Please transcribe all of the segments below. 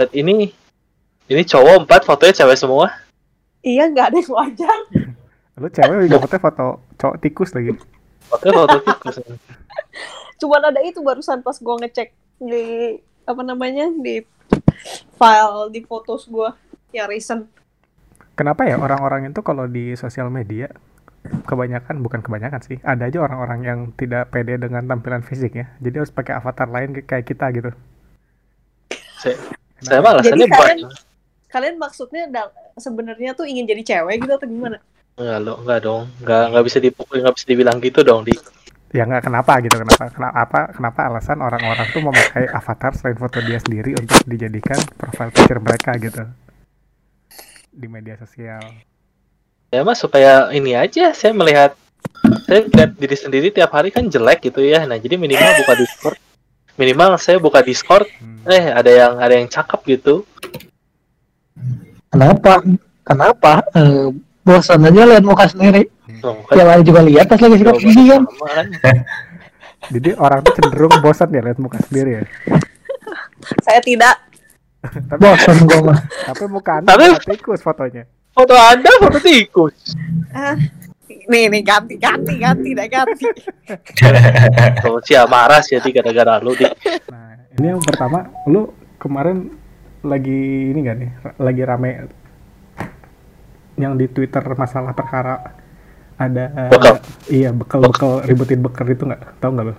Set ini ini cowok empat fotonya cewek semua. Iya nggak ada yang wajar. Lu cewek juga foto foto cowok tikus lagi. Fotonya foto tikus. Cuman ada itu barusan pas gua ngecek di apa namanya di file di fotos gua yang recent. Kenapa ya orang-orang itu kalau di sosial media kebanyakan bukan kebanyakan sih ada aja orang-orang yang tidak pede dengan tampilan fisik ya jadi harus pakai avatar lain kayak kita gitu Saya, alasannya Jadi buat kalian- Kalian maksudnya sebenarnya tuh ingin jadi cewek gitu atau gimana? enggak lo enggak dong. Enggak enggak bisa dipukul enggak bisa dibilang gitu dong di. Ya nggak kenapa gitu? Kenapa kenapa kenapa alasan orang-orang tuh memakai avatar selain foto dia sendiri untuk dijadikan profile picture mereka gitu? Di media sosial. Ya mas supaya ini aja saya melihat saya lihat diri sendiri tiap hari kan jelek gitu ya. Nah jadi minimal buka discord minimal saya buka discord Hmm. eh ada yang ada yang cakep gitu Kenapa? Kenapa? Eh, bosan aja lihat muka sendiri. Tuh, Yang lain juga lihat pas lagi sikat gigi kan. jadi orang tuh cenderung bosan ya lihat muka sendiri ya Saya tidak. tapi Bosan gua mah. tapi muka anda Tapi- tikus fotonya foto anda foto tikus Ah, nih nih ganti ganti ganti dah ganti. tuh si marah sih jadi gara-gara lu di nah ini yang pertama lu kemarin lagi ini gak nih lagi rame yang di twitter masalah perkara ada Bekal. iya bekal bekal ributin bekal itu nggak tahu nggak lu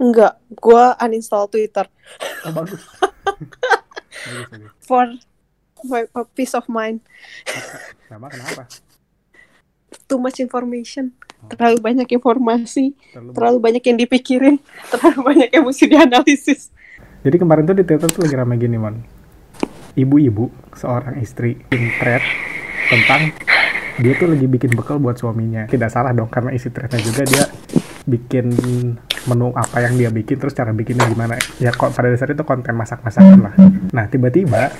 Enggak, gua uninstall Twitter oh bagus bagus bagus for my for peace of mind. Kenapa? Kenapa? Too much information. Terlalu banyak informasi, Terlalu- terlalu banyak yang dipikirin, terlalu banyak yang mesti dianalisis. Jadi kemarin tuh di Twitter tuh lagi rame gini, Mon. Ibu-ibu, seorang istri, in thread tentang dia tuh lagi bikin bekal buat suaminya. Tidak salah dong, karena isi threadnya juga dia bikin menu apa yang dia bikin, terus cara bikinnya gimana. Ya kok pada dasarnya itu konten masak-masakan lah. Nah, tiba-tiba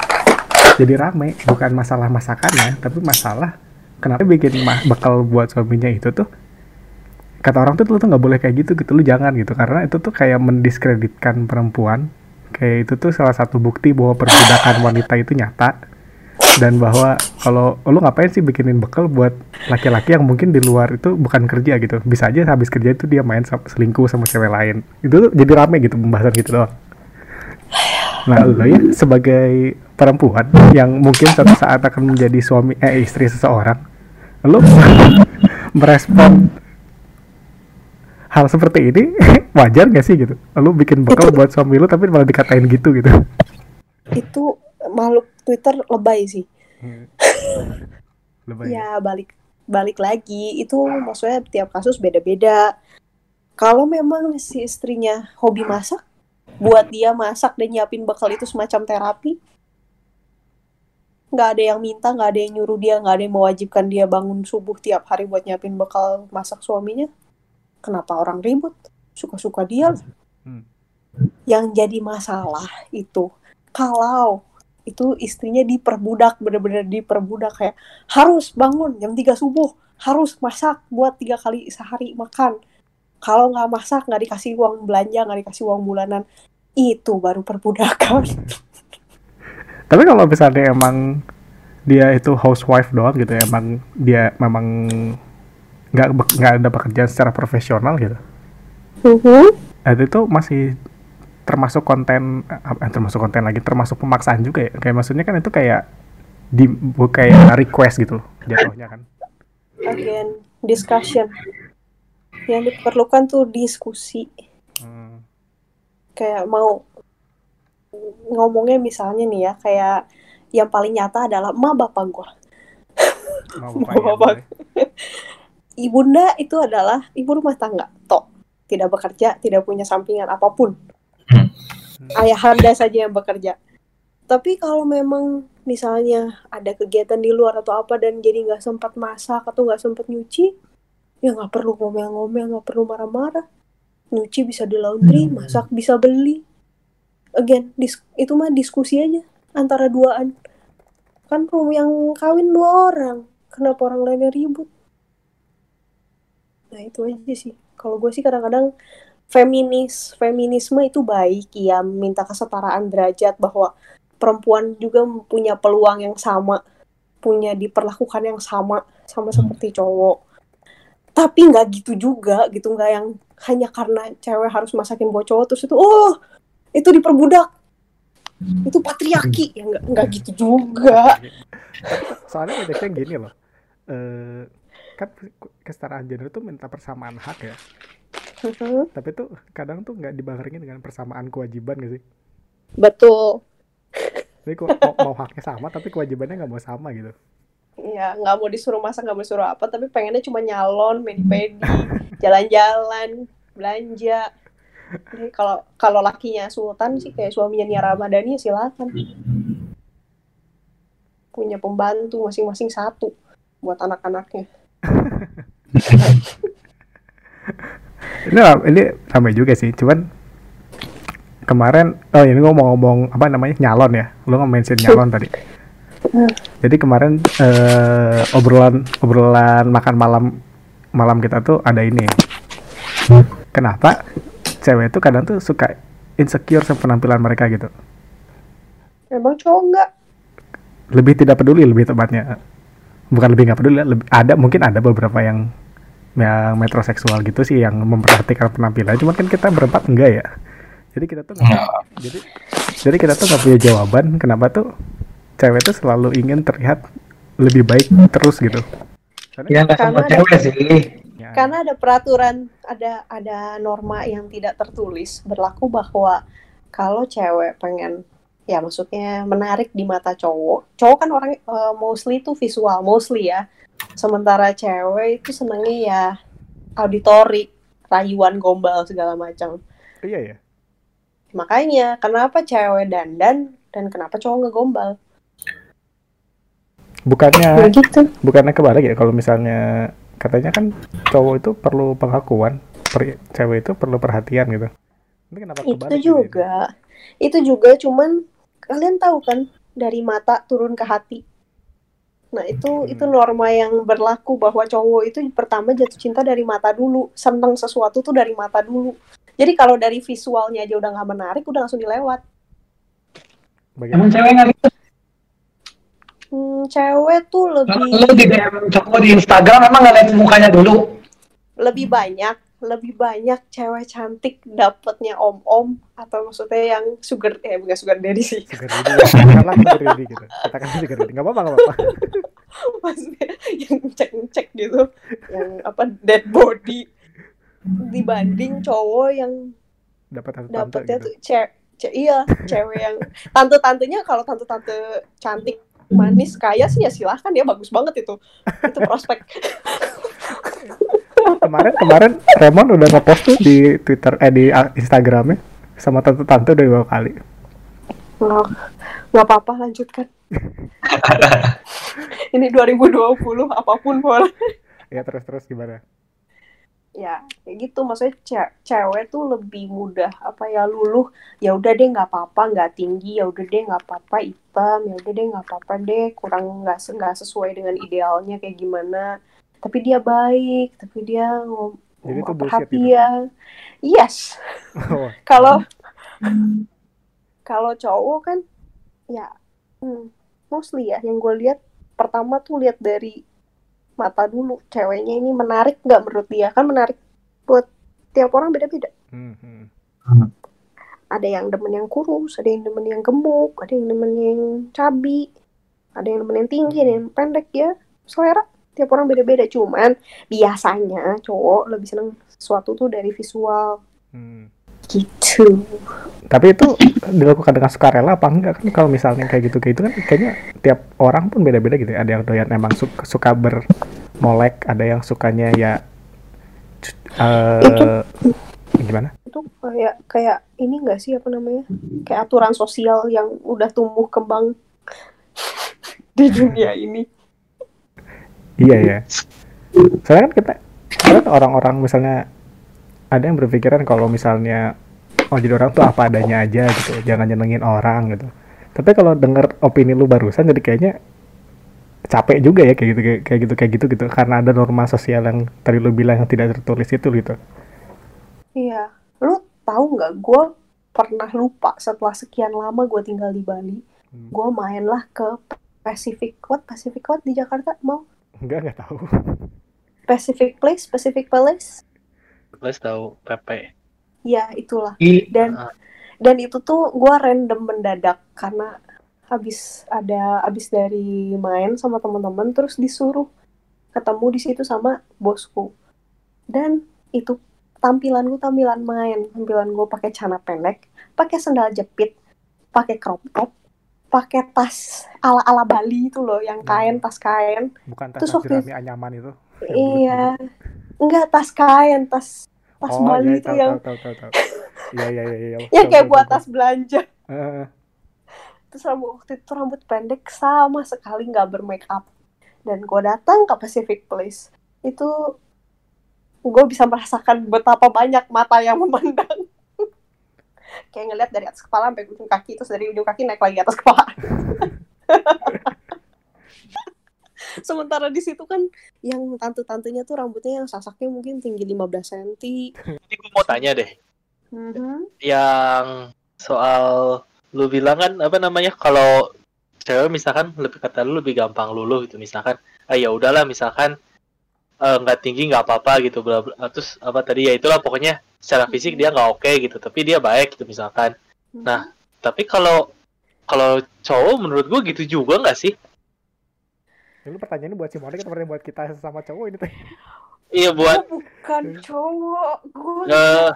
jadi rame, bukan masalah masakannya, tapi masalah kenapa bikin ma- bekal buat suaminya itu tuh? Kata orang tuh lu tuh nggak boleh kayak gitu gitu. Lu jangan gitu. Karena itu tuh kayak mendiskreditkan perempuan. Kayak itu tuh salah satu bukti bahwa perbudakan wanita itu nyata. Dan bahwa kalau lu ngapain sih bikinin bekal buat laki-laki yang mungkin di luar itu bukan kerja gitu. Bisa aja habis kerja itu dia main selingkuh sama cewek lain. Itu tuh jadi rame gitu pembahasan gitu doang nah lo ya sebagai perempuan yang mungkin suatu saat akan menjadi suami eh istri seseorang lo merespon hal seperti ini wajar gak sih gitu lu bikin bekal buat suami lu tapi malah dikatain gitu gitu Itu makhluk Twitter lebay sih. Lebay ya? Ya balik balik lagi itu maksudnya tiap kasus beda-beda. Kalau memang si istrinya hobi masak, buat dia masak dan nyiapin bekal itu semacam terapi. Nggak ada yang minta, nggak ada yang nyuruh dia, nggak ada yang mewajibkan dia bangun subuh tiap hari buat nyiapin bekal masak suaminya. Kenapa orang ribut? Suka-suka dia. lah. Hmm. Yang jadi masalah itu kalau itu istrinya diperbudak bener-bener diperbudak kayak harus bangun jam 3 subuh harus masak buat tiga kali sehari makan kalau nggak masak nggak dikasih uang belanja nggak dikasih uang bulanan. Itu baru perbudakan tapi kalau misalnya emang dia itu housewife doang gitu emang dia memang nggak nggak ada pekerjaan secara profesional gitu. Nah, itu masih termasuk konten eh, termasuk konten lagi termasuk pemaksaan juga ya. Kayak maksudnya kan itu kayak di kayak request gitu jatuhnya kan. Again discussion yang diperlukan tuh diskusi. Hmm. kayak mau ngomongnya misalnya nih ya kayak yang paling nyata adalah emak bapak gua. Mau Mau bapak ibunda itu adalah ibu rumah tangga tok tidak bekerja tidak punya sampingan apa pun. Ayahanda saja yang bekerja. Tapi kalau memang misalnya ada kegiatan di luar atau apa dan jadi nggak sempat masak atau nggak sempat nyuci ya nggak perlu ngomel-ngomel nggak perlu marah-marah. Nyuci bisa di laundry Hmm. masak bisa beli. Again dis- itu mah diskusi aja antara duaan. Kan rum- yang kawin dua orang. Kenapa orang lainnya ribut? Nah itu aja sih. Kalau gue sih kadang-kadang feminis feminisme itu baik. Ya minta kesetaraan derajat bahwa perempuan juga punya peluang yang sama punya diperlakukan yang sama sama seperti cowok tapi nggak gitu juga gitu. Nggak yang hanya karena cewek harus masakin buat cowok terus itu oh itu diperbudak. Itu patriarki. Ya nggak nggak gitu juga. Soalnya bedanya gini loh eh kan kesetaraan gender itu minta persamaan hak ya. Mhm. tapi tuh kadang tuh nggak dibarengin dengan persamaan kewajiban gak sih? Betul. Jadi kok mau, mau haknya sama tapi kewajibannya nggak mau sama gitu ya nggak mau disuruh masak nggak mau disuruh apa tapi pengennya cuma nyalon medi-pedi jalan-jalan belanja. Jadi kalau kalau lakinya sultan sih kayak suaminya Nia Ramadhani ya silakan. Punya pembantu masing-masing satu buat anak-anaknya. Ini ini ramai juga sih cuman kemarin oh ini ngomong-ngomong apa namanya nyalon ya. Lo nge-mention nyalon tadi jadi kemarin eh, obrolan obrolan makan malam malam kita tuh ada ini. Kenapa cewek itu kadang tuh suka insecure sama penampilan mereka gitu? Emang cowok nggak? Lebih tidak peduli lebih tepatnya. Bukan lebih nggak peduli lebih ada mungkin ada beberapa yang yang metroseksual gitu sih yang memperhatikan penampilan. Cuman kan kita berempat enggak ya? Jadi kita tuh nggak jadi jadi kita tuh nggak punya jawaban kenapa tuh cewek tuh selalu ingin terlihat lebih baik terus gitu. Ya nggak semua Karena ada- cewek sih. Ya, karena ada peraturan ada ada norma yang tidak tertulis berlaku bahwa kalau cewek pengen ya maksudnya menarik di mata cowok cowok kan orang eh, mostly itu visual mostly ya. Sementara cewek itu senangnya ya auditori rayuan gombal segala macam. Iya ya. Makanya kenapa cewek dandan dan kenapa cowok ngegombal bukannya ya gitu bukannya kebalik ya kalau misalnya katanya kan cowok itu perlu pengakuan per- cewek itu perlu perhatian gitu ini kenapa itu kebalik gitu? juga itu juga cuman kalian tahu kan dari mata turun ke hati nah itu Hmm. itu norma yang berlaku bahwa cowok itu pertama jatuh cinta dari mata dulu seneng sesuatu tuh dari mata dulu jadi kalau dari visualnya aja udah nggak menarik udah langsung dilewat Bagaimana? Emang cewek nggak gitu? Cewek tuh lebih Lu di DM cowok di Instagram emang lihat mukanya dulu? lebih banyak lebih banyak cewek cantik dapetnya om om atau maksudnya yang sugar eh bukan sugar daddy sih. Sugar daddy ya. katakanlah sugar daddy gitu. Katakanlah sugar daddy. Nggak apa-apa nggak apa-apa. Maksudnya yang cek cek gitu yang apa dead body. Dibanding cowok yang dapat tante dapetnya gitu. tuh cewek iya cewek yang tante tantenya kalau tante tante cantik manis kaya sih ya silahkan ya bagus banget itu. Itu prospek. Kemarin kemarin Remon udah ngepost tuh di Twitter eh di ah, Instagramnya sama tante-tante udah dua kali. Nggak nggak apa-apa lanjutkan. Ini 2020 apa pun boleh. Ya terus terus gimana ya kayak gitu. Maksudnya ce- cewek tuh lebih mudah apa ya luluh. Ya udah deh nggak apa-apa nggak tinggi. Ya udah deh nggak apa-apa hitam. Ya udah deh nggak apa-apa deh. Kurang nggak se- nggak sesuai dengan idealnya kayak gimana. Tapi dia baik tapi dia ngom Jadi itu gitu? perhatian yes. Oh, kalau kalau cowok kan ya hmm, mostly ya. Yang gue lihat pertama tuh lihat dari mata dulu. Ceweknya ini menarik nggak menurut dia? Kan menarik buat tiap orang beda-beda. Hmm, hmm. ada yang demen yang kurus ada yang demen yang gemuk ada yang demen yang cabi ada yang demen yang tinggi ada yang pendek ya. Selera. Tiap orang beda-beda. Cuman biasanya cowok lebih seneng sesuatu tuh dari visual. Hmm. Gitu. Tapi itu dilakukan dengan sukarela apa enggak? Kan kalau misalnya kayak gitu kayak itu kan kayaknya tiap orang pun beda-beda gitu ya. ada yang doyan emang suka, suka bermolek ada yang sukanya ya c- eh gimana? itu kayak kayak ini enggak sih apa namanya? Kayak aturan sosial yang udah tumbuh kembang di dunia ini. Iya ya soalnya kan kita kan orang-orang misalnya ada yang berpikiran kalau misalnya oh jadi orang tuh apa adanya aja gitu jangan nyenengin orang gitu. Tapi kalau denger opini lu barusan jadi kayaknya capek juga ya kayak gitu kayak, kayak gitu kayak gitu gitu. Karena ada norma sosial yang tadi lu bilang yang tidak tertulis itu gitu. Iya. Lu tahu nggak gue pernah lupa setelah sekian lama gue tinggal di Bali Hmm. gue main lah ke Pacific what Pacific what di Jakarta mau? Enggak, enggak tahu. Pacific Place Pacific Palace Plus tahu PP. ya itulah. I, dan Ah. dan itu tuh gue random mendadak karena habis ada habis dari main sama teman-teman terus disuruh ketemu di situ sama bosku. Dan itu tampilan gue tampilan main. Tampilan gue pakai celana pendek pakai sendal jepit pakai crop top pakai tas ala ala Bali itu loh yang kain tas kain. Bukan tas Terus waktu Jerami Anyaman itu. iya enggak tas kain tas tas oh, Bali iya, itu tahu, yang tahu, tahu, tahu, tahu. Iya, iya, iya, iya. yang kayak buat tas belanja. Eh, terus rambut waktu itu rambut pendek sama sekali nggak bermake up dan gue datang ke Pacific Place itu gue bisa merasakan betapa banyak mata yang memandang kayak ngeliat dari atas kepala sampai ujung kaki terus dari ujung kaki naik lagi atas kepala sementara di situ kan yang tante-tantenya tuh rambutnya yang sasaknya mungkin tinggi 15 cm Ini gue mau tanya deh, Mhm. yang soal lu bilang kan apa namanya kalau cewek misalkan lebih kata lu lebih gampang luluh gitu misalkan ah ya udahlah misalkan eh, nggak tinggi nggak apa-apa gitu bla bla terus apa tadi ya itulah pokoknya secara fisik dia nggak oke gitu tapi dia baik gitu misalkan Nah. tapi kalau kalau cowok menurut gua gitu juga nggak sih Lu pertanyaannya buat si Monik atau pertanyaan buat kita sama cowok ini teh? iya buat Gua bukan cowok. Gue Eh,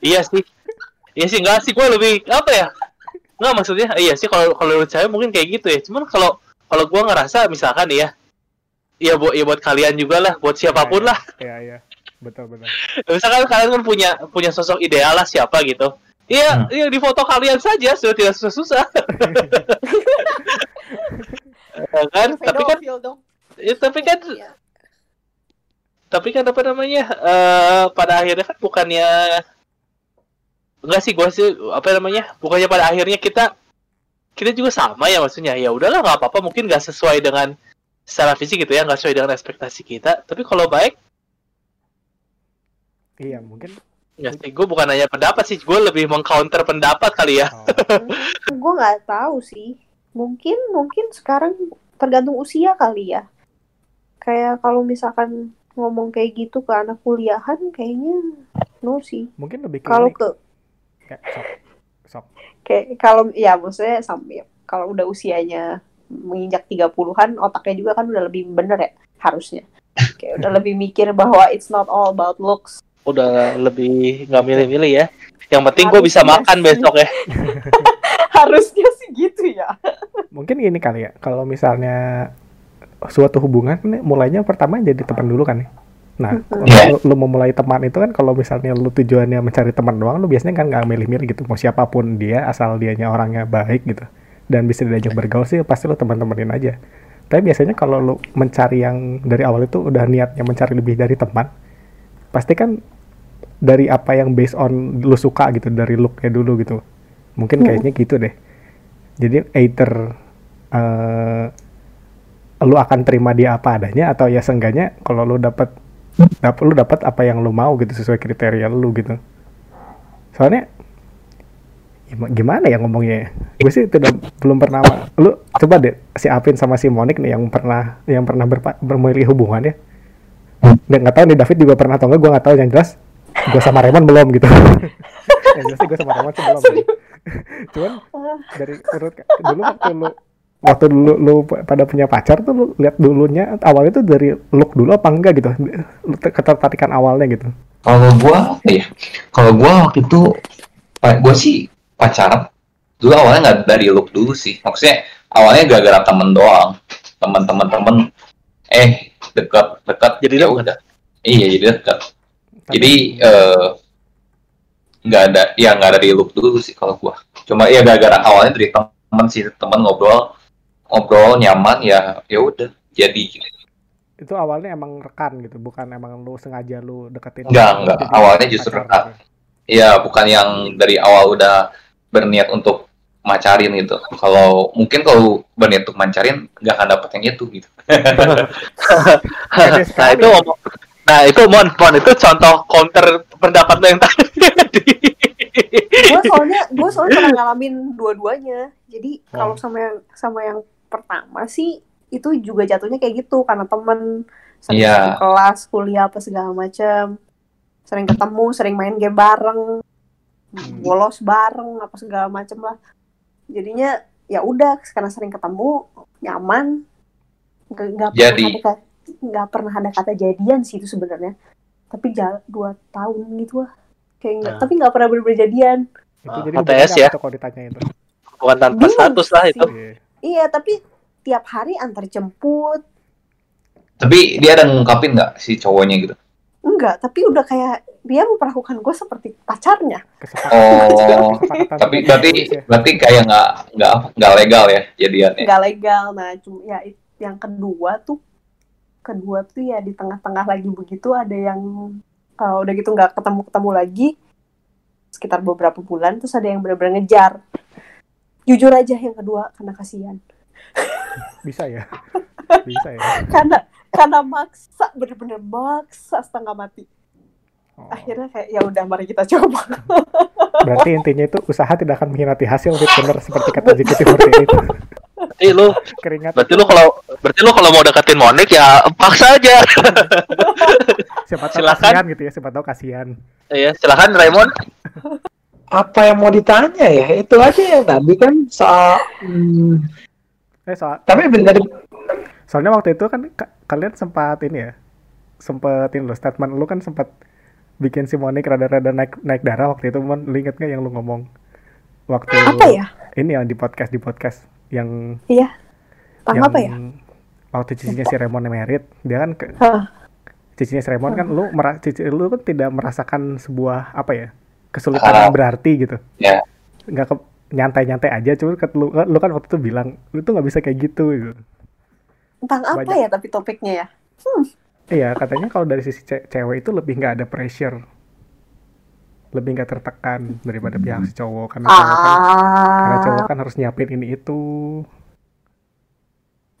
iya sih. Iya sih nggak sih. Gua lebih apa ya? Nggak maksudnya iya sih kalau kalau menurut saya mungkin kayak gitu ya. Cuman kalau kalau gua ngerasa misalkan ya ya buat ya buat kalian juga lah buat siapa pun lah. Iya, iya. Betul, betul. misalkan kalian kan punya punya sosok ideal lah siapa gitu. Iya Hmm. iya di foto kalian saja sudah tidak susah susah kan tapi kan dong. ya, tapi kan Iya. tapi kan apa namanya eh pada akhirnya kan bukannya enggak sih gua sih apa namanya bukannya pada akhirnya kita kita juga sama ya maksudnya ya udahlah nggak apa-apa mungkin nggak sesuai dengan secara fisik gitu ya nggak sesuai dengan ekspektasi kita tapi kalau baik Iya, mungkin. ya sih gue bukan hanya pendapat sih gue lebih mengcounter pendapat kali ya Oh, gue nggak tahu sih mungkin mungkin sekarang tergantung usia kali ya. Kayak kalau misalkan ngomong kayak gitu ke anak kuliahan kayaknya no sih. Mungkin lebih ke kalau ke Kayak sok. Sok. kayak kalau ya maksudnya sampai kalau udah usianya menginjak 30-an otaknya juga kan udah lebih bener ya harusnya. Kayak udah lebih mikir bahwa it's not all about looks. Udah lebih nggak milih-milih ya. Yang penting gue bisa makan besok ya harusnya sih gitu ya Mungkin ini kali ya, kalau misalnya suatu hubungan nih, mulainya pertama jadi teman dulu kan ya. Nah, Mhm. Iya. lu, lu memulai teman itu kan kalau misalnya lu tujuannya mencari teman doang, lu biasanya kan nggak milih-milih gitu. Mau siapa pun dia, asal dianya orangnya baik gitu. Dan bisa diajak bergaul sih, pasti lu teman-temanin aja. Tapi biasanya kalau lu mencari yang dari awal itu udah niatnya mencari lebih dari teman, pasti kan dari apa yang based on lu suka gitu, dari looknya dulu gitu. Mungkin kayaknya gitu deh. Jadi either eh, lu akan terima dia apa adanya atau ya seenggaknya kalau lu dapat dapat lu dapat apa yang lu mau gitu sesuai kriteria lu gitu soalnya gima- gimana ya ngomongnya ya? gue sih tidak belum pernah lu coba deh si Apin sama si Monik nih yang pernah yang pernah berpa, hubungan ya dan nggak tahu nih David juga pernah atau enggak gue nggak tahu yang jelas gue sama Raymond belum gitu yang jelas sih gue sama Raymond sih belum. cuman dari menurut dulu waktu lu waktu dulu lu pada punya pacar tuh lu lihat dulunya awalnya tuh dari look dulu apa enggak gitu ketertarikan awalnya gitu Kalau gua apa ya? Kalau gua waktu itu gua sih pacaran dulu awalnya nggak dari look dulu sih. Maksudnya awalnya gara-gara temen doang. Teman-teman temen eh dekat dekat Jadi ya dekat? udah. Iya jadi dekat. Jadi eh, nggak ada ya nggak dari look dulu sih kalau gua. Cuma ya gara-gara awalnya dari temen sih temen ngobrol ngobrol nyaman ya ya udah jadi gitu. itu awalnya emang rekan gitu bukan emang lu sengaja lu deketin Enggak, enggak. Jadi Awalnya justru pacar rekan. gitu. Iya, bukan yang dari awal udah berniat untuk macarin gitu. Kalau mungkin kalau berniat untuk macarin nggak akan dapet yang itu gitu. Nah itu ngomong Nah itu mon, mon itu contoh counter pendapat lo yang tadi. gue soalnya gue soalnya pernah ngalamin dua-duanya. Jadi kalau sama yang sama yang pertama sih itu juga jatuhnya kayak gitu. Karena temen sering satu kelas kuliah apa segala macam. Sering ketemu sering main game bareng. Bolos bareng apa segala macam lah. Jadinya ya udah karena sering ketemu nyaman. Nggak pernah Jadi. Nggak pernah ada kata jadian sih itu sebenarnya tapi jalan dua tahun gitu lah kayak nggak Nah. tapi nggak pernah bener jadian Itu Ah, jadi HTS ya. tuh kalau ditanya itu. Bukan tanpa Bingung status lah itu. sih. Iya. Iya, tapi tiap hari antar jemput. Tapi dia ada ngungkapin nggak si cowoknya gitu? Enggak, tapi udah kayak dia memperlakukan gue seperti pacarnya. Oh, tapi berarti tulis ya. berarti kayak nggak nggak apa nggak legal ya jadiannya. Nggak legal. Nah, cuma ya yang kedua tuh kedua tuh ya di tengah-tengah lagi begitu ada yang uh, udah gitu nggak ketemu-ketemu lagi sekitar beberapa bulan terus ada yang benar-benar ngejar. Jujur aja yang kedua karena kasihan. bisa ya. Bisa ya. Karena karena maksa bener-bener maksa setengah mati. Oh. Akhirnya kayak ya udah mari kita coba. Berarti intinya itu usaha tidak akan mengkhianati hasil, Fit. bener seperti kata JKT48 itu. Berarti lu, Keringat. berarti lu kalau berarti lu kalau mau deketin Monik ya paksa aja. Siapa tahu silakan. kasihan gitu ya, siapa tahu kasihan. Iya, silakan Raymond. Apa yang mau ditanya ya? Itu aja yang tadi kan soal. hmm, Eh soal, tapi bener soalnya waktu itu kan ka- kalian sempat ini ya, sempat ini lo statement lu kan sempat bikin si Monik rada-rada naik naik darah waktu itu, Mon. Lu inget nggak yang lu ngomong waktu Apa ya? ini yang di podcast di podcast yang Iya. Yang apa ya? waktu cicinya si Raymond merit dia kan ke, Hah. cicinya si Raymond kan lu mera, cici, lu kan tidak merasakan sebuah apa ya kesulitan yang berarti gitu Ya. nggak ke nyantai-nyantai aja cuma ke, lu, lu kan waktu itu bilang lu tuh nggak bisa kayak gitu gitu Tentang apa Banyak. ya tapi topiknya ya? iya katanya kalau dari sisi ce- cewek itu lebih nggak ada pressure lebih nggak tertekan daripada pihak si cowok karena cowok kan karena cowok Ah. kan harus nyiapin ini itu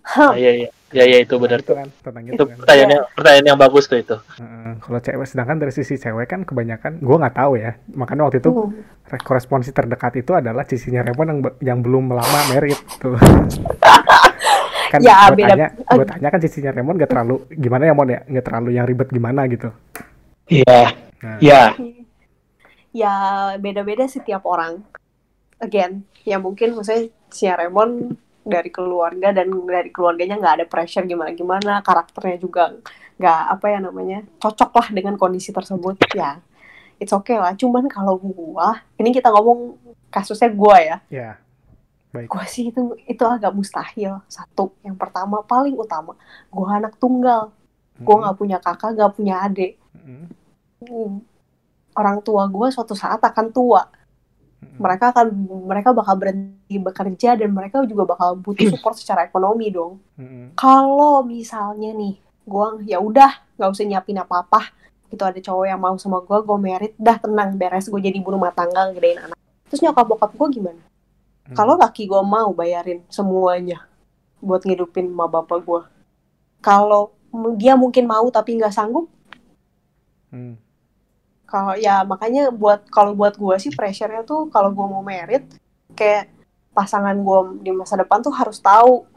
Hah. Ah, Iya, iya. Ya, ya itu benar itu tuh. kan tentang itu Itu kan pertanyaan yang pertanyaan yang bagus tuh itu. Heeh, kalau cewek sedangkan dari sisi cewek kan kebanyakan gua nggak tahu ya makanya waktu itu Hmm. re- koresponsi terdekat itu adalah cicinya Raymond yang yang belum lama merit tuh kan Ya, gue tanya gue tanya kan cicinya Raymond gak terlalu gimana ya Mon ya nggak terlalu yang ribet gimana gitu Iya, nah iya. Ya beda-beda sih tiap orang. Again, ya mungkin maksudnya si Raymond dari keluarga dan dari keluarganya nggak ada pressure gimana-gimana, karakternya juga nggak apa ya namanya cocok lah dengan kondisi tersebut. Ya, it's okay lah. Cuman kalau gua, ini kita ngomong kasusnya gua ya. ya baik Gua sih itu itu agak mustahil. Satu, yang pertama paling utama, gua anak tunggal. Gua nggak punya kakak, nggak punya adik. Mm-mm. Hmm. Orang tua gue suatu saat akan tua. Mereka akan mereka bakal berhenti bekerja dan mereka juga bakal butuh support secara ekonomi dong. Kalau misalnya nih, gue ya udah nggak usah nyiapin apa-apa. Gitu ada cowok yang mau sama gue, gue merit, dah tenang beres gue jadi ibu rumah tangga gedein anak. Terus nyokap bokap gue gimana? Kalau laki gue mau bayarin semuanya buat ngidupin emak bapak gue. Kalau dia mungkin mau tapi nggak sanggup, Mm. Kalau ya makanya buat kalau buat gue sih pressure-nya tuh kalau gue mau merit kayak pasangan gue di masa depan tuh harus tahu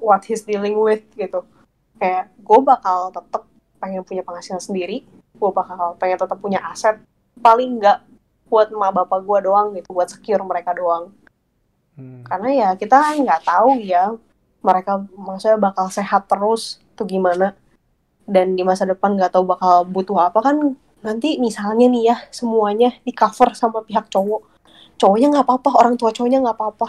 what he's dealing with gitu. Kayak gue bakal tetap pengen punya penghasilan sendiri gue bakal pengen tetap punya aset paling nggak buat emak bapak gue doang gitu buat secure mereka doang. Mm. karena ya kita nggak tahu ya mereka maksudnya bakal sehat terus tuh gimana. Dan di masa depan nggak tahu bakal butuh apa kan nanti misalnya nih ya semuanya di cover sama pihak cowok. Cowoknya nggak apa-apa orang tua cowoknya nggak apa-apa.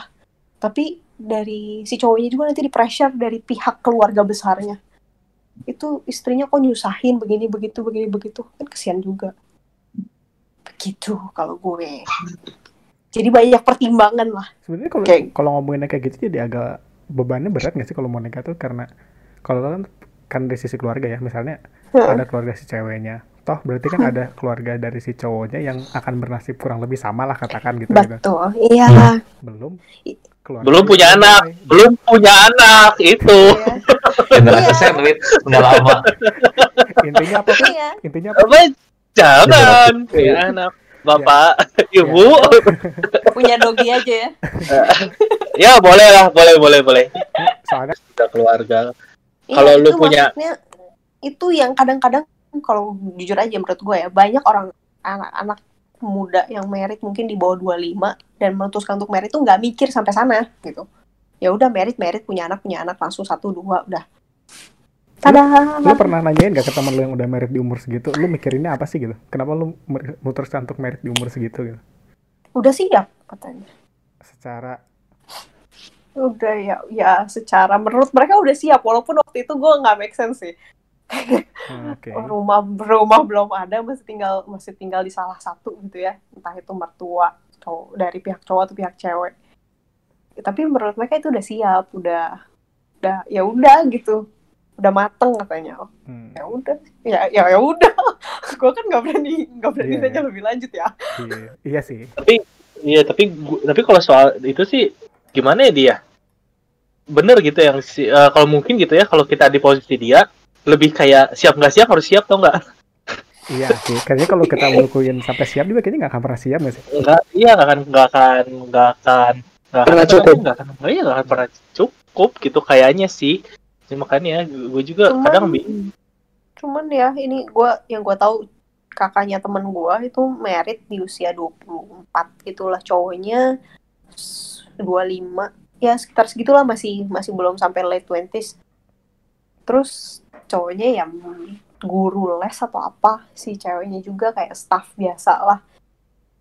Tapi dari si cowoknya juga nanti di pressure dari pihak keluarga besarnya. Itu istrinya kok nyusahin begini begitu begini begitu. Kan kesian juga. Begitu kalau gue. Jadi banyak pertimbangan lah. Sebenarnya kalau Kayak- kalau ngomonginnya kayak gitu jadi agak bebannya berat nggak sih kalau mau nikah tuh? Karena kalau kan kan dari sisi keluarga ya misalnya ada keluarga si ceweknya toh berarti kan ada keluarga dari si cowoknya yang akan bernasib kurang lebih sama lah katakan gitu gitu Betul, iya. belum I- keluarga Belum punya cewek. anak, belum punya anak itu. iya. Generasi saya duit udah lama. intinya apa sih Iya. intinya apa Apa? Jangan. Iya. Ya anak. Bapak, ibu. Punya dogi aja ya. ya boleh lah, boleh, boleh, boleh. soalnya Kita keluarga. Iya, Kalau lu punya- maksudnya, itu yang kadang-kadang kalau jujur aja menurut gue ya banyak orang anak-anak muda yang merit mungkin di bawah 25 dan memutuskan untuk merit tuh nggak mikir sampai sana gitu. Ya udah merit merit punya anak punya anak langsung satu dua udah. Tada. lu pernah nanyain gak ke teman lu yang udah merit di umur segitu? Lu mikirinnya apa sih gitu? Kenapa lu mutuskan untuk merit di umur segitu gitu? Udah siap katanya. Secara udah ya ya secara menurut mereka udah siap walaupun waktu itu gue nggak make sense sih hmm, oke. Rumah rumah belum ada masih tinggal masih tinggal di salah satu gitu ya. Entah itu mertua cowok dari pihak cowok atau pihak cewek. Ya, tapi menurut mereka itu udah siap udah udah ya udah gitu. Udah mateng katanya. Oh, Hmm, ya udah. Ya ya ya udah. Gue kan nggak berani nggak berani Iya, nanya iya. lebih lanjut ya. Iya, iya sih. Tapi, iya, tapi, gu- tapi kalau soal itu sih, gimana ya dia? Bener gitu yang si, eh, kalau mungkin gitu ya, kalau kita di posisi dia, lebih kayak siap nggak siap harus siap tau nggak? iya sih kayaknya kalau kita ngelakuin sampai siap juga kayaknya nggak akan pernah siap gak sih Enggak, iya nggak akan, nggak akan, nggak akan, nggak akan, Pernah cukup. nggak akan, nggak, iya, nggak akan pernah cukup gitu kayaknya sih. Jadi makanya gue juga Cuman- kadang bingung. cuman ya ini gue yang gue tahu kakaknya temen gue itu merit di usia 24 gitulah cowoknya 25 ya sekitar segitulah masih masih belum sampai late 20s terus cowoknya yang guru les atau apa si ceweknya juga kayak staff biasa lah.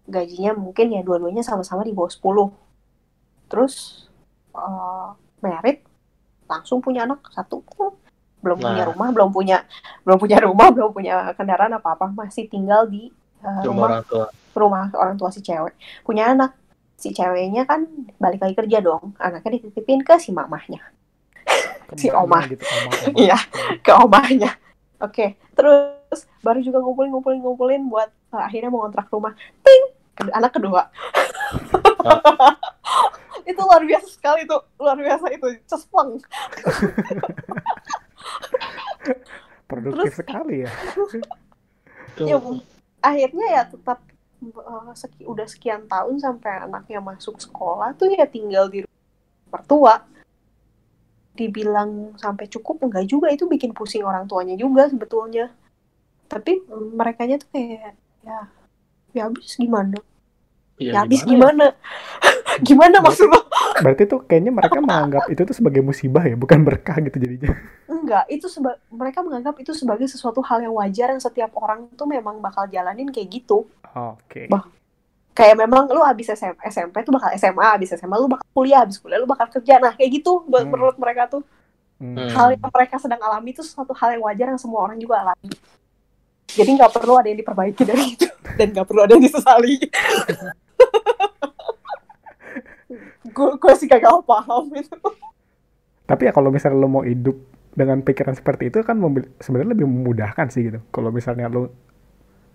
Gajinya mungkin ya dua-duanya sama-sama di bawah 10 terus eh, merit langsung punya anak satu. Belum punya Nah. rumah belum punya belum punya rumah belum punya kendaraan apa apa masih tinggal di Cuma rumah orang tua. rumah orang tua si cewek. Punya anak. Si ceweknya kan balik lagi kerja dong. Anaknya dititipin ke si mamahnya Si Oma. gitu oma, oma. Iya. ke omahnya oke terus baru juga ngumpulin ngumpulin ngumpulin buat eh, akhirnya mau kontrak rumah. Ting! Anak kedua. Itu luar biasa sekali tuh luar biasa itu cespleng. Produktif Terus- sekali ya. Ya akhirnya ya tetap eh, seki- udah sekian tahun sampai anaknya masuk sekolah tuh ya tinggal di rumah mertua dibilang sampai cukup enggak juga. Itu bikin pusing orang tuanya juga sebetulnya. Tapi mereka tuh kayak ya ya habis gimana? Iya, ya habis gimana ya? gimana? Gimana maksud lo? berarti tuh kayaknya mereka menganggap itu tuh sebagai musibah ya bukan berkah gitu jadinya. Enggak itu seba- mereka menganggap itu sebagai sesuatu hal yang wajar yang setiap orang tuh memang bakal jalanin kayak gitu. Oke. Bah. Kayak memang lu habis SM, SMP tuh bakal SMA, habis SMA lu bakal kuliah, habis kuliah lu bakal kerja. Nah, kayak gitu buat Hmm. menurut mereka tuh Hmm. Hmm. hal yang mereka sedang alami itu suatu hal yang wajar yang semua orang juga alami. Jadi nggak perlu ada yang diperbaiki dari itu dan nggak perlu ada yang disesali. gue sih kagak paham itu. Tapi ya kalau misalnya lo mau hidup dengan pikiran seperti itu kan sebenarnya lebih memudahkan sih gitu. Kalau misalnya lo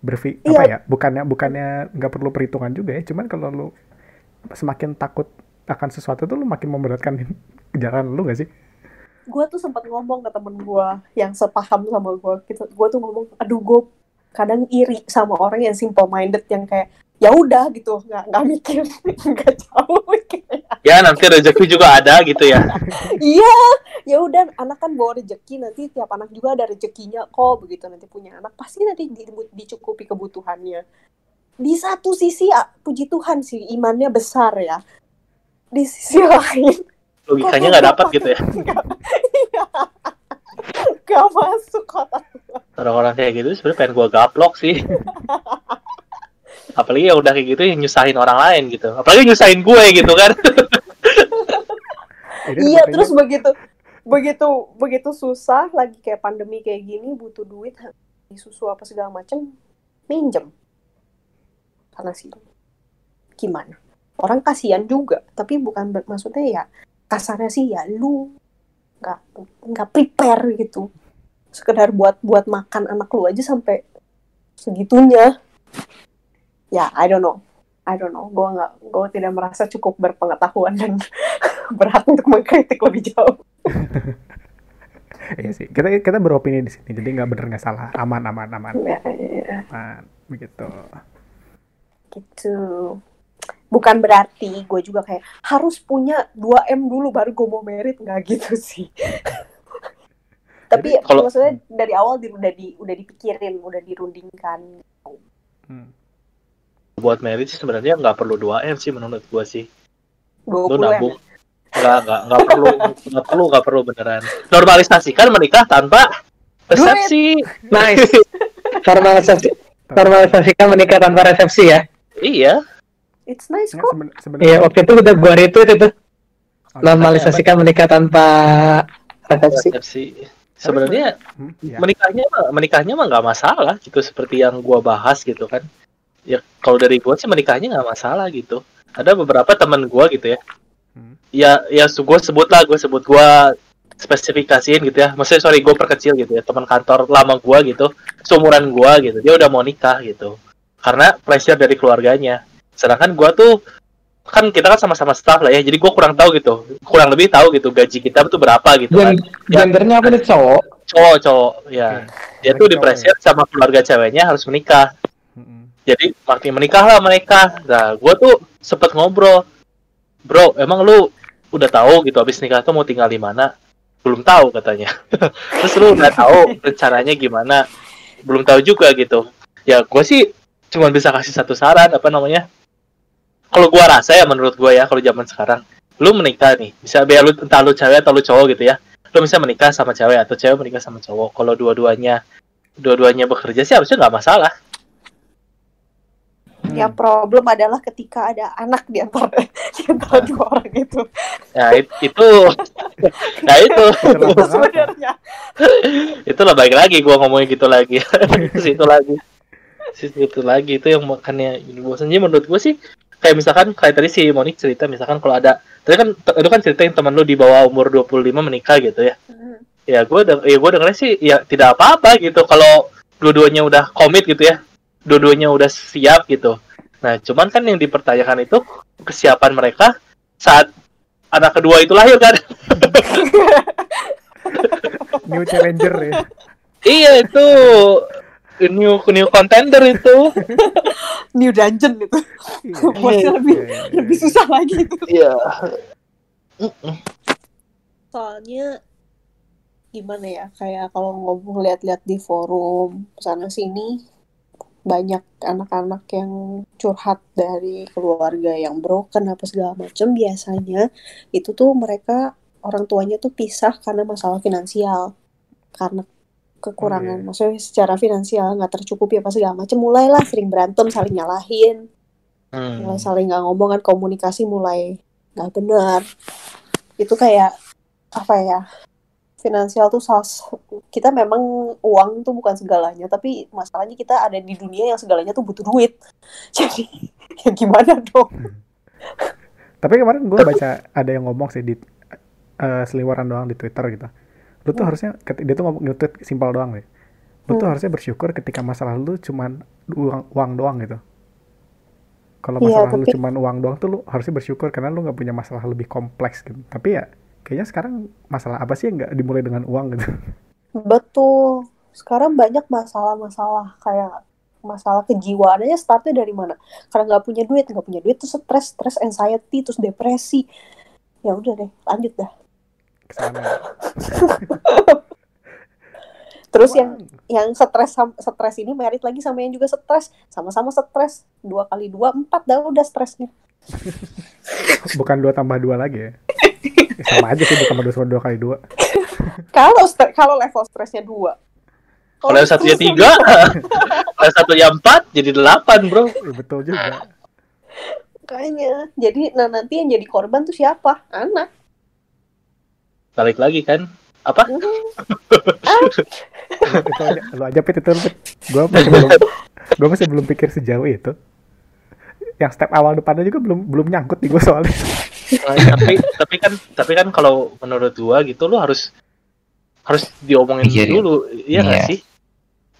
berpikir Iya. apa ya, bukannya bukannya nggak perlu perhitungan juga ya, cuman kalau lo semakin takut akan sesuatu tuh lo makin memberatkan jalan lo gak sih? Gue tuh sempat ngomong ke temen gue yang sepaham sama gue gitu. Gue tuh ngomong, aduh gue kadang iri sama orang yang simple minded yang kayak ya udah gitu nggak nggak mikir nggak jauh kayak Ya nanti rezeki juga ada gitu ya. Iya, ya udah anak kan bawa rezeki nanti tiap anak juga ada rezekinya kok begitu nanti punya anak pasti nanti di- dicukupi kebutuhannya. Di satu sisi ah, puji Tuhan sih imannya besar ya. Di sisi lain Logikanya nggak dapat gitu ya. iya, gak masuk kotak. Orang-orang kayak gitu sebenarnya pengen gua gaplok sih. Apalagi yang udah kayak gitu yang nyusahin orang lain gitu. Apalagi nyusahin gue gitu kan. Iya, terus begitu begitu begitu susah lagi kayak pandemi kayak gini butuh duit susu apa segala macem minjem karena sih gimana orang kasihan juga tapi bukan maksudnya ya kasarnya sih ya lu nggak nggak prepare gitu sekedar buat buat makan anak lu aja sampai segitunya ya I don't know. I don't know. Gue nggak gue tidak merasa cukup berpengetahuan dan berat untuk mengkritik lebih jauh. Iya sih. Kita kita beropini di sini jadi nggak bener nggak salah. Aman aman aman. Ya, ya, aman begitu. Gitu. Bukan berarti gue juga kayak harus punya 2 m dulu baru gue mau merit nggak gitu sih. Tapi Kalau- maksudnya dari awal di, udah di udah dipikirin udah dirundingkan. Hmm. Buat merit sih sebenarnya nggak perlu 2 m sih menurut gua sih. 20 lu nabung. Nggak nggak nggak perlu nggak perlu nggak perlu beneran. Normalisasikan menikah tanpa resepsi. Nice. Normalisasi, normalisasikan menikah tanpa resepsi ya. iya. It's nice kok. seben- Iya, waktu itu udah gua retweet itu. Oh, Normalisasikan menikah tanpa resepsi. resepsi. Sebenarnya hmm, ya. menikahnya mah menikahnya mah nggak masalah gitu seperti yang gua bahas gitu kan ya kalau dari gua sih menikahnya nggak masalah gitu. Ada beberapa teman gua gitu ya. Hmm. ya ya su- gua sebut lah gua sebut gua spesifikasiin gitu ya. Maksudnya sorry gua perkecil gitu ya teman kantor lama gua gitu seumuran gua gitu dia udah mau nikah gitu. Karena pressure dari keluarganya. Sedangkan gua tuh kan kita kan sama-sama staff lah ya jadi gua kurang tahu gitu. Kurang lebih tahu gitu gaji kita tuh berapa gitu kan. Gen- gendernya apa nih cowok? cowok cowok ya. Dia tuh di pressure sama keluarga ceweknya harus menikah. Hmm, jadi makin menikah lah mereka. Nah gue tuh sempet ngobrol. Bro emang lu udah tahu gitu abis nikah tuh mau tinggal di mana? Belum tahu katanya. Terus lu udah tahu rencananya gimana? Belum tahu juga gitu. Ya gue sih cuma bisa kasih satu saran apa namanya? Kalau gua rasa ya menurut gua ya kalau zaman sekarang lu menikah nih bisa biar lu entah lu cewek atau lu cowok gitu ya lu bisa menikah sama cewek atau cewek menikah sama cowok. Kalau dua-duanya dua-duanya bekerja sih harusnya nggak masalah hmm. yang problem adalah ketika ada anak di antara di antara Nah. dua orang itu. Ya it- itu. Nah itu. Itulah mengapa. sebenarnya. Itulah baik lagi gua ngomongin gitu lagi. Situ lagi. Situ lagi itu yang makanya ini bosannya menurut gua sih kayak misalkan kayak tadi si Monik cerita misalkan kalau ada tadi kan itu kan cerita yang teman lu di bawah umur 25 menikah gitu ya. Hmm. ya gue ya gue dengernya sih ya tidak apa-apa gitu kalau dua-duanya udah komit gitu ya dua-duanya udah siap gitu. Nah cuman kan yang dipertanyakan itu kesiapan mereka saat anak kedua itu lahir kan? New challenger ya. Iya itu. New new contender itu. New dungeon itu. Iya. Buatnya lebih Iya, iya, lebih susah lagi itu. Iya. Soalnya gimana ya kayak kalau ngomong lihat-lihat di forum sana sini banyak anak-anak yang curhat dari keluarga yang broken apa segala macam biasanya itu tuh mereka orang tuanya tuh pisah karena masalah finansial karena kekurangan Oh, iya. maksudnya secara finansial nggak tercukupi apa segala macam mulailah sering berantem saling nyalahin mulai hmm. saling nggak ngomong kan komunikasi mulai nggak benar itu kayak apa ya finansial tuh salah kita memang uang tuh bukan segalanya tapi masalahnya kita ada di dunia yang segalanya tuh butuh duit jadi ya gimana dong Tapi kemarin gue baca ada yang ngomong sih di eh, seliweran doang di Twitter gitu. Lu tuh harusnya ket- dia tuh ngomong nge-tweet simpel doang deh. Lu tuh Hmm. harusnya bersyukur ketika masalah lu cuman uang, uang doang gitu. Kalau Iya, masalah lu tapi- cuman uang doang tuh lu harusnya bersyukur karena lu nggak punya masalah lebih kompleks gitu. Tapi ya kayaknya sekarang masalah apa sih yang nggak dimulai dengan uang gitu. betul. Sekarang banyak masalah-masalah kayak masalah kejiwaan aja startnya dari mana? Karena nggak punya duit nggak punya duit terus stres stres anxiety terus depresi. Ya udah deh lanjut dah. Terus yang yang stres stres ini merit lagi sama yang juga stres. Sama-sama stres. Dua kali dua empat. Dah udah stresnya. Bukan dua tambah dua lagi ya. Ya, sama aja sih dua tambah dua sama dua kali dua. kalau kalau level stresnya dua kalau yang satunya stresnya tiga kalau yang satunya empat jadi delapan bro Ya, betul juga. kayaknya jadi nah nanti yang jadi korban tuh siapa anak balik lagi kan apa Hmm. itu aja, lu aja pit itu pit. Gua masih belum, gua masih belum pikir sejauh itu. Yang step awal depannya juga belum belum nyangkut di gua soalnya. Tapi tapi kan tapi kan kalau menurut gua gitu lu harus harus diomongin Iya, iya. dulu iya nggak Iya. sih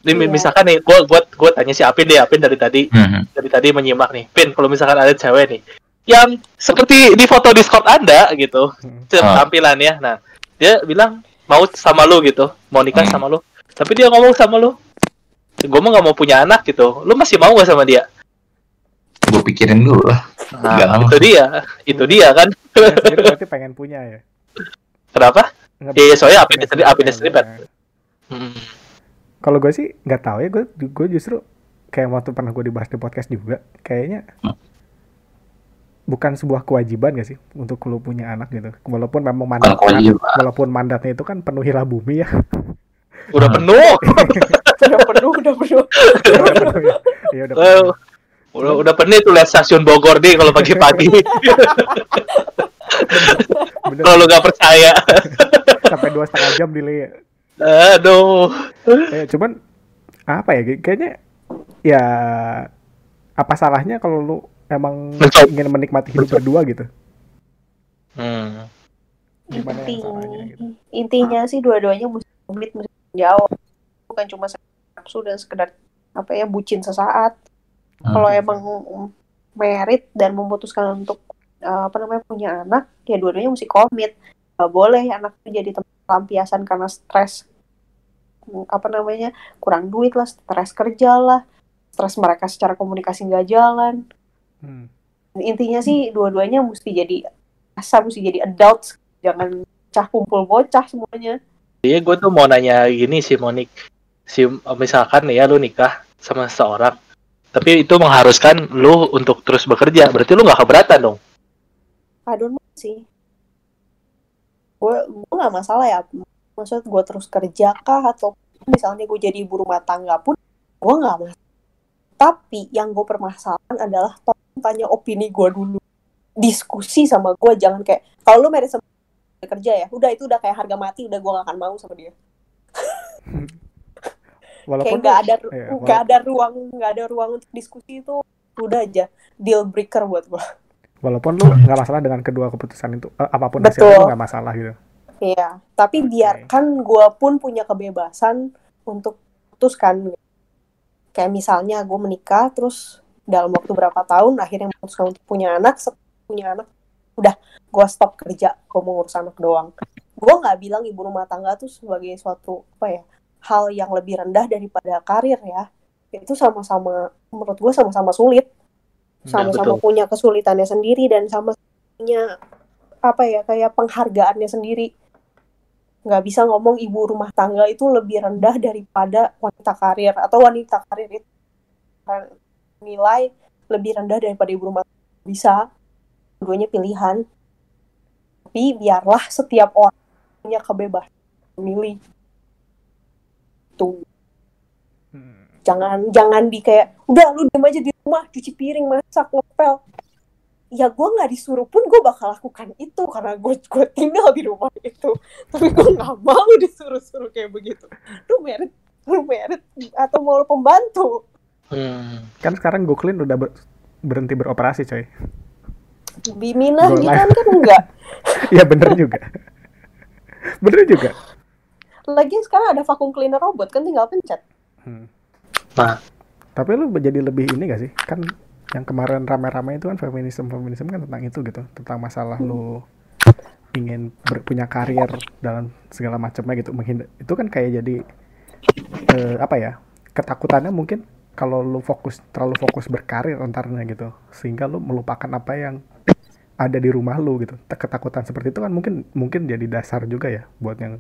Ini Iya. misalkan nih gua gua gua tanya si Apin deh Apin dari tadi Mhm. dari tadi menyimak nih Pin kalau misalkan ada cewek nih yang seperti di foto Discord Anda gitu Hmm. se- Ah. tampilannya nah dia bilang mau sama lu gitu mau nikah Hmm. sama lu tapi dia ngomong sama lu gue mah nggak mau punya anak gitu lu masih mau gak sama dia gue pikirin dulu lah. Nah itu dia. Itu dia kan? Berarti pengen punya ya? Kenapa? Nggak- Iya, soalnya apa punya, apa pengen sendiri, punya. Hmm. kalau gue sih nggak tahu ya gue gue justru kayak waktu pernah gue dibahas di podcast juga kayaknya Hmm. bukan sebuah kewajiban gak sih untuk lu punya anak gitu? Walaupun memang mandat walaupun mandatnya itu kan penuhilah bumi ya. Udah Hmm. penuh udah penuh. Udah penuh ya. Udah Eh, udah udah penuh tuh lihat stasiun Bogor deh kalau pagi-pagi. Kalau lu nggak percaya. Sampai dua setengah jam delay. Ya. aduh. Eh, cuman apa ya kayaknya ya apa salahnya kalau lu emang Mencoba. ingin menikmati hidup berdua gitu? Hmm. gimana yang Inti- salahnya gitu? intinya sih dua-duanya mesti komit mesti jawab bukan cuma nafsu dan sekedar apa ya bucin sesaat Hmm. kalau emang merit dan memutuskan untuk uh, apa namanya punya anak ya dua-duanya mesti komit Gak boleh anak itu jadi tempat pelampiasan karena stres Hmm, apa namanya kurang duit lah stres kerja lah stres mereka secara komunikasi nggak jalan Hmm. intinya sih dua-duanya mesti jadi asa mesti jadi adults jangan cah kumpul bocah semuanya Iya, gue tuh mau nanya gini sih, Monik. Si misalkan nih ya lu nikah sama seseorang, tapi itu mengharuskan lu untuk terus bekerja. Berarti lu nggak keberatan dong? I don't know sih. Gue gue nggak masalah ya. Maksud gue terus kerja kah? Atau misalnya gue jadi ibu rumah tangga pun gue nggak masalah tapi yang gue permasalahan adalah tolong tanya opini gue dulu. Diskusi sama gue jangan kayak kalau lu sama kerja ya udah itu udah kayak harga mati udah gue gak akan mau sama dia walaupun kayak nggak ada iya, nggak ada ruang nggak ada ruang untuk diskusi itu udah aja deal breaker buat gue walaupun lu nggak masalah dengan kedua keputusan itu eh, apa pun Betul. hasilnya nggak masalah gitu Iya, tapi biarkan gue pun punya kebebasan untuk putuskan. Kayak misalnya gue menikah, terus dalam waktu berapa tahun akhirnya memutuskan untuk punya anak, punya anak, udah gue stop kerja, gue mau ngurus anak doang. Gue nggak bilang ibu rumah tangga tuh sebagai suatu apa ya hal yang lebih rendah daripada karir ya. Itu sama-sama menurut gue sama-sama sulit, sama-sama betul. punya kesulitannya sendiri dan sama punya apa ya kayak penghargaannya sendiri. Nggak bisa ngomong ibu rumah tangga itu lebih rendah daripada wanita karir atau wanita karir itu nilai lebih rendah daripada ibu rumah tangga. Bisa. Keduanya pilihan. Tapi biarlah setiap orang punya kebebasan memilih tuh Hmm. jangan jangan di kayak udah lu diem aja di rumah cuci piring masak ngepel. Ya gue nggak disuruh pun gue bakal lakukan itu karena gue gue tinggal di rumah itu. Tapi gue nggak mau disuruh-suruh kayak begitu. Lu merit lu merit atau mau lu pembantu? Hmm. kan sekarang Goklin udah ber- berhenti beroperasi coy. Biminah Go gitu kan kan enggak? Iya bener juga. Bener juga lagi sekarang ada vacuum cleaner robot kan tinggal pencet Hmm. Nah. tapi lu jadi lebih ini gak sih kan yang kemarin rame-rame itu kan feminisme feminisme kan tentang itu gitu tentang masalah lu ingin ber- punya karir dalam segala macamnya gitu menghindar itu kan kayak jadi eh, apa ya ketakutannya mungkin kalau lu fokus terlalu fokus berkarir antaranya gitu sehingga lu melupakan apa yang ada di rumah lu gitu ketakutan seperti itu kan mungkin mungkin jadi dasar juga ya buat yang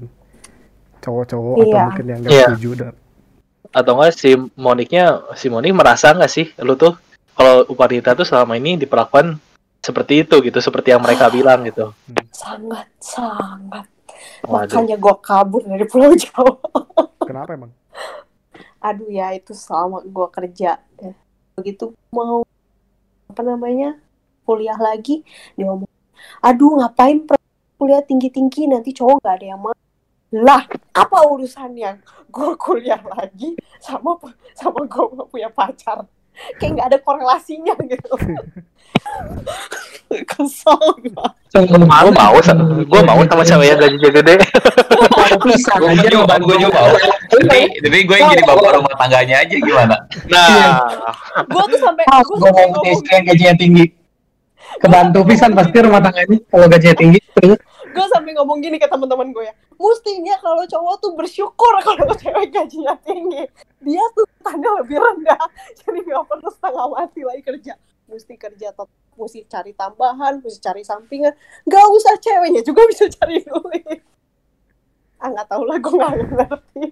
cowok-cowok atau Iya. mungkin yang gak Iya. setuju dan Atau enggak si Moniknya, si Monik merasa nggak sih lu tuh kalau wanita tuh selama ini diperlakukan seperti itu gitu, seperti yang mereka bilang gitu. sangat sangat Waduh. makanya gue kabur dari Pulau Jawa kenapa emang aduh ya itu selama gue kerja ya. begitu mau apa namanya kuliah lagi dia ngomong aduh ngapain kuliah tinggi tinggi nanti cowok nggak ada yang mau lah apa urusannya gue kuliah lagi sama sama gue punya pacar kayak nggak ada korelasinya gitu kesel gue Gue mau, gue mau sama cewek yang gajinya gede. Gue aja juga, gue juga mau. Tapi, tapi gue yang jadi bapak rumah tangganya aja gimana? Nah, gue tuh sampai gue mau ngomong istri yang gajinya tinggi. Kebantu pisan pasti rumah tangganya kalau gajinya tinggi. Terus gue sampai ngomong gini ke teman-teman gue ya. Mestinya kalau cowok tuh bersyukur kalau cewek gajinya tinggi. Dia tuh tanya lebih rendah jadi nggak perlu setengah mati lagi kerja. Mesti kerja tetap mesti cari tambahan mesti cari sampingan. Nggak usah ceweknya juga bisa cari duit. Ah nggak tahu lah gue nggak ngerti.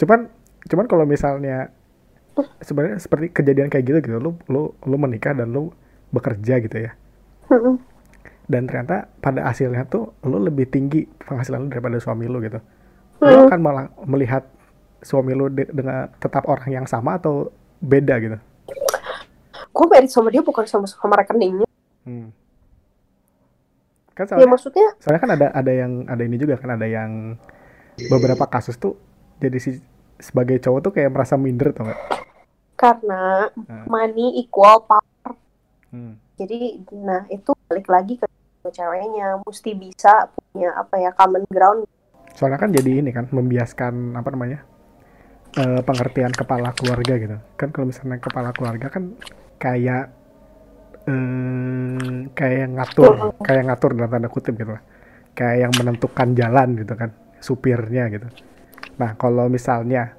Cuman cuman kalau misalnya sebenarnya seperti kejadian kayak gitu gitu lu lu lu menikah dan lu bekerja gitu ya dan ternyata pada hasilnya tuh lu lebih tinggi penghasilan lu daripada suami lu gitu lu akan malah melihat suami lu de- dengan tetap orang yang sama atau beda gitu gue merit sama dia bukan sama sama rekeningnya hmm. kan ya soalnya, maksudnya soalnya kan ada ada yang ada ini juga kan ada yang beberapa kasus tuh jadi si sebagai cowok tuh kayak merasa minder tau gak? karena Hmm. money equal power Hmm. jadi nah itu balik lagi ke ceweknya mesti bisa punya apa ya common ground. Soalnya kan jadi ini kan membiaskan apa namanya eh, pengertian kepala keluarga gitu. Kan kalau misalnya kepala keluarga kan kayak eh kayak ngatur kayak ngatur dalam tanda kutip gitu lah. Kayak yang menentukan jalan gitu kan supirnya gitu. Nah kalau misalnya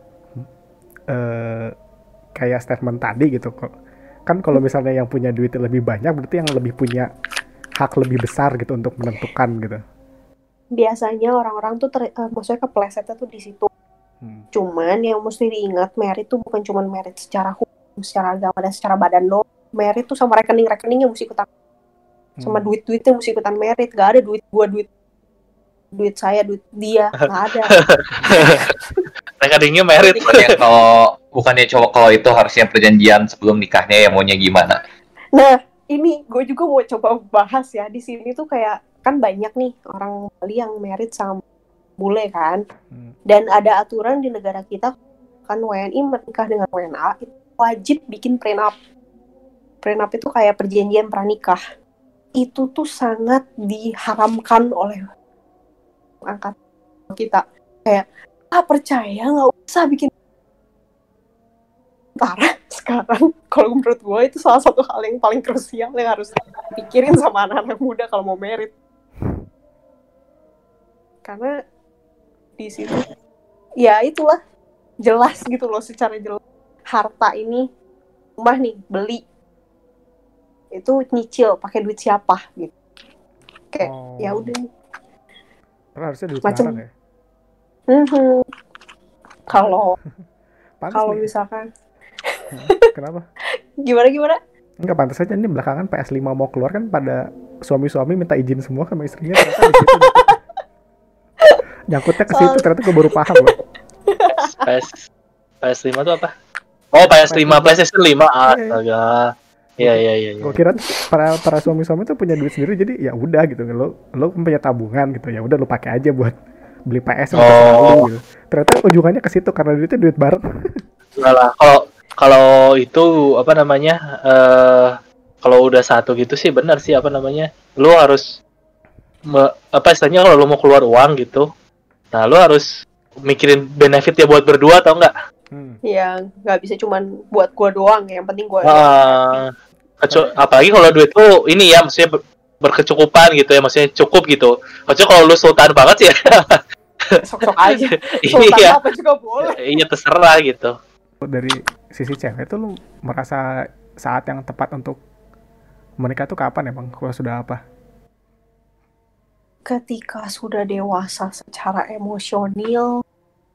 eh kayak statement tadi gitu kok kan kalau misalnya yang punya duit lebih banyak berarti yang lebih punya hak lebih besar gitu untuk menentukan gitu. Biasanya orang-orang tuh ter, eh, maksudnya keplesetnya tuh di situ. Hmm. cuman yang mesti diingat merit tuh bukan cuman merit secara hukum secara agama dan secara badan lo. Merit tuh sama rekening-rekeningnya mesti ikutan. Sama Hmm. duit-duitnya mesti ikutan merit. Gak ada duit gua duit duit saya duit dia. Nggak ada. Rekeningnya merit. Bukannya kalau bukannya cowok kalau itu harusnya perjanjian sebelum nikahnya ya maunya gimana? Nah, ini gue juga mau coba bahas ya. Di sini tuh kayak kan banyak nih orang Bali yang merit sama bule kan. Hmm. Dan ada aturan di negara kita kan WNI menikah dengan WNA itu wajib bikin prenup. Prenup itu kayak perjanjian pranikah. Itu tuh sangat diharamkan oleh angkat kita. Kayak ah percaya nggak usah bikin Ntar sekarang kalau menurut gue itu salah satu hal yang paling krusial yang harus pikirin sama anak-anak muda kalau mau merit. Karena di situ ya itulah jelas gitu loh secara jelas. Harta ini rumah nih beli. Itu nyicil pakai duit siapa gitu. Kayak Oh. ya udah. Padahal harusnya duit bareng ya. Kalau Pantes kalau nih. misalkan Kenapa? gimana gimana Enggak pantas aja ini belakangan PS5 mau keluar kan pada suami-suami minta izin semua sama istrinya ternyata di situ nyangkut- nyangkutnya ke situ ternyata gue baru paham loh. PS PS5 tuh apa oh PS5 PlayStation 5 astaga iya iya iya iya. Gue kira tuh para para suami-suami tuh punya duit sendiri jadi ya udah gitu lo lo punya tabungan gitu ya udah lo pakai aja buat beli PS Oh. gitu. Ternyata ujungannya ke situ karena duitnya duit bareng. Enggak lah kalau kalau itu apa namanya eh kalau udah satu gitu sih benar sih apa namanya lu harus me- apa istilahnya kalau lu mau keluar uang gitu nah lu harus mikirin benefit ya buat berdua atau enggak Hmm. ya nggak bisa cuman buat gua doang yang penting gua Ah, kecu- apalagi kalau duit lu ini ya maksudnya ber- berkecukupan gitu ya maksudnya cukup gitu. Maksudnya kalau lu sultan banget sih ya. Sok-sok aja. Sultan iya apa juga boleh. Iya terserah gitu Dari sisi cewek tuh lu merasa saat yang tepat untuk menikah tuh kapan emang? Kalau sudah apa? ketika sudah dewasa secara emosional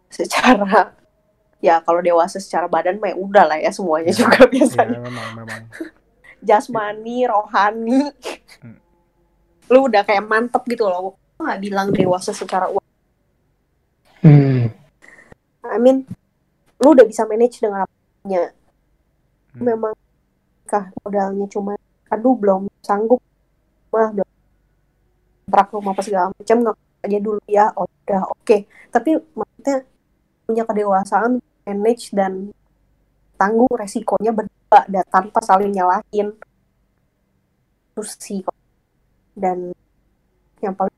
secara ya kalau dewasa secara badan mah ya udah lah ya semuanya juga Ya biasanya memang memang. jasmani rohani Hmm. lu udah kayak mantep gitu loh Gua nggak bilang dewasa secara uang Hmm. I mean lu udah bisa manage dengan apa punya Hmm. memang kah modalnya cuma aduh belum sanggup. Mah belum kontrak rumah apa segala macam nggak aja dulu ya oh, udah oke. Tapi maksudnya punya kedewasaan manage dan tanggung resikonya berdua dan tanpa saling nyalahin. Terus sih dan yang paling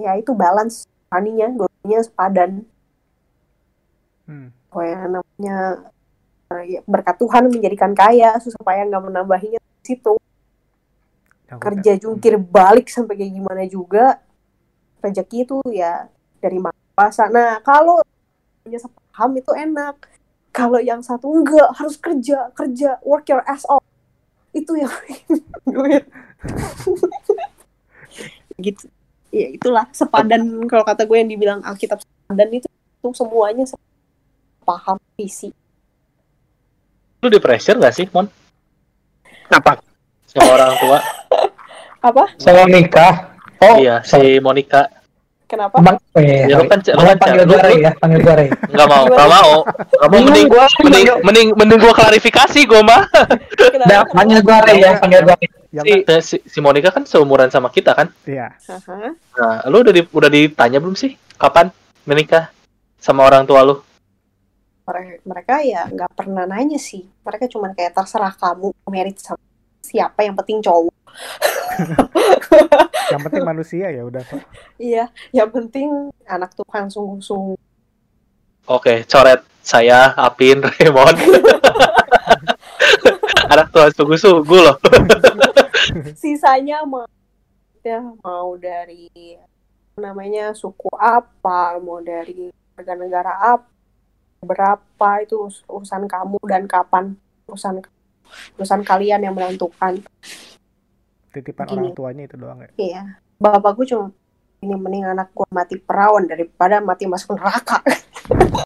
ya itu balance aninya dua-duanya sepadan Hmm. oh ya namanya eh, ya, berkat Tuhan menjadikan kaya supaya nggak menambahinya di situ. Yang kerja jungkir balik sampai kayak gimana juga rezeki itu ya dari mana puasa nah kalau punya sepaham itu enak. Kalau yang satu enggak harus kerja kerja work your ass off. Itu yang duit gitu. Ya itulah sepadan kalau kata gue yang dibilang Alkitab sepadan itu itu semuanya paham visi Lu di pressure gak sih, Mon? Apa? Sama orang tua? apa Saya nikah. Oh, iya, si Monica. kenapa Bang, oh, iya, Ya, lu kan- lu kan- panggil gue Ray ya, panggil gue Ray. Nggak mau, nggak mau. Nggak mau, mending, gua mending, mending, mending gua klarifikasi gua mah. kenapa, Udah, panggil gue Ray ya, panggil gue Si, si, si Monica kan seumuran sama kita kan? iya Aha. Nah, lu udah di, udah ditanya belum sih? Kapan menikah sama orang tua lu? Mere- mereka ya nggak pernah nanya sih mereka cuma kayak terserah kamu merit sama siapa yang penting cowok yang penting manusia ya udah kok iya yang penting anak Tuhan sungguh-sungguh Oke, coret saya, Apin, Raymond. Anak tua sungguh-sungguh loh. sisanya mau ya mau dari namanya suku apa mau dari warga negara apa berapa itu urus- urusan kamu dan kapan urusan urusan kalian yang menentukan? Titipan Gini. orang tuanya itu doang ya? Iya. Bapakku cuma ini mending anak gua mati perawan daripada mati masuk neraka